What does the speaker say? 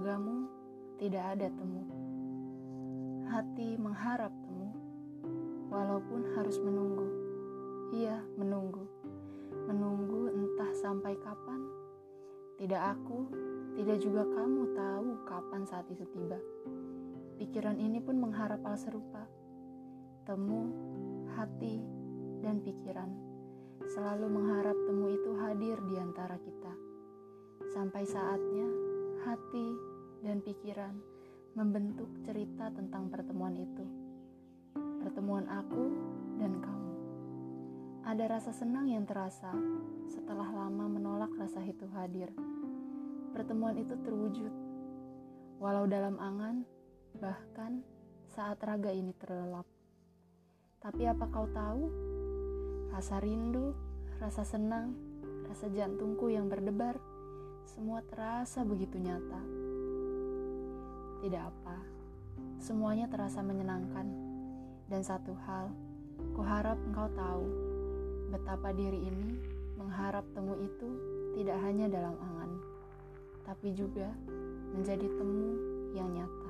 ragamu tidak ada temu. Hati mengharap temu, walaupun harus menunggu. Iya, menunggu. Menunggu entah sampai kapan. Tidak aku, tidak juga kamu tahu kapan saat itu tiba. Pikiran ini pun mengharap hal serupa. Temu, hati, dan pikiran selalu mengharap temu Sampai saatnya hati dan pikiran membentuk cerita tentang pertemuan itu. Pertemuan aku dan kamu. Ada rasa senang yang terasa setelah lama menolak rasa itu hadir. Pertemuan itu terwujud, walau dalam angan, bahkan saat raga ini terlelap. Tapi apa kau tahu? Rasa rindu, rasa senang, rasa jantungku yang berdebar, semua terasa begitu nyata. Tidak apa, semuanya terasa menyenangkan. Dan satu hal, kuharap engkau tahu betapa diri ini mengharap temu itu tidak hanya dalam angan, tapi juga menjadi temu yang nyata.